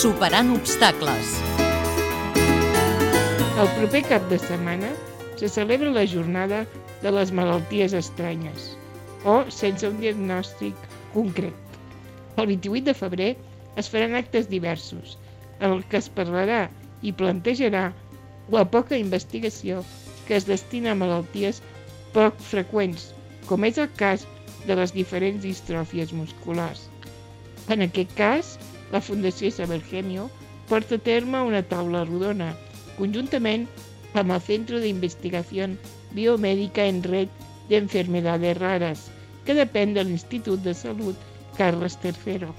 Superant obstacles. El proper cap de setmana se celebra la jornada de les malalties estranyes o sense un diagnòstic concret. El 28 de febrer es faran actes diversos, en el que es parlarà i plantejarà la poca investigació que es destina a malalties poc freqüents, com és el cas de les diferents distròfies musculars. En aquest cas, la Fundació Isabel Gemio porta a terme una taula rodona, conjuntament amb el Centro de Biomédica en Red de Enfermedades que depèn de l'Institut de Salut Carles III.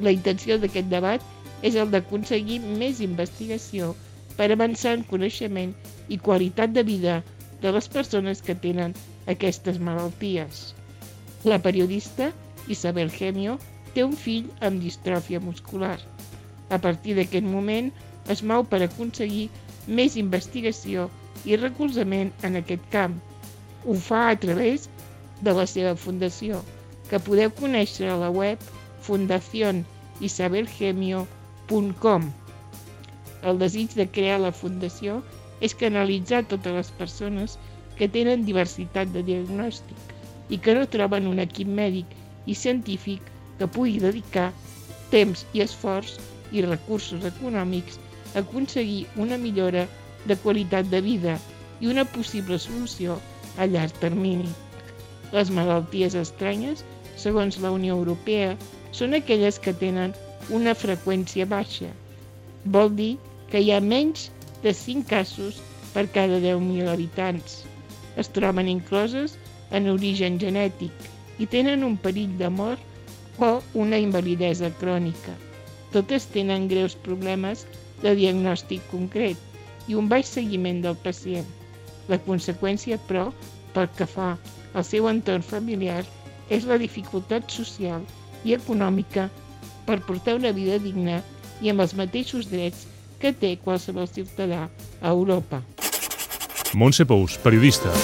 La intenció d'aquest debat és el d'aconseguir més investigació per avançar en coneixement i qualitat de vida de les persones que tenen aquestes malalties. La periodista Isabel Gemio té un fill amb distròfia muscular. A partir d'aquest moment es mou per aconseguir més investigació i recolzament en aquest camp. Ho fa a través de la seva fundació, que podeu conèixer a la web fundacionisabelgemio.com. El desig de crear la fundació és canalitzar totes les persones que tenen diversitat de diagnòstic i que no troben un equip mèdic i científic que pugui dedicar temps i esforç i recursos econòmics a aconseguir una millora de qualitat de vida i una possible solució a llarg termini. Les malalties estranyes, segons la Unió Europea, són aquelles que tenen una freqüència baixa. Vol dir que hi ha menys de 5 casos per cada 10.000 habitants. Es troben incloses en origen genètic i tenen un perill de mort o una invalidesa crònica. Totes tenen greus problemes de diagnòstic concret i un baix seguiment del pacient. La conseqüència, però, pel que fa al seu entorn familiar, és la dificultat social i econòmica per portar una vida digna i amb els mateixos drets que té qualsevol ciutadà a Europa. Montse Pous, periodista.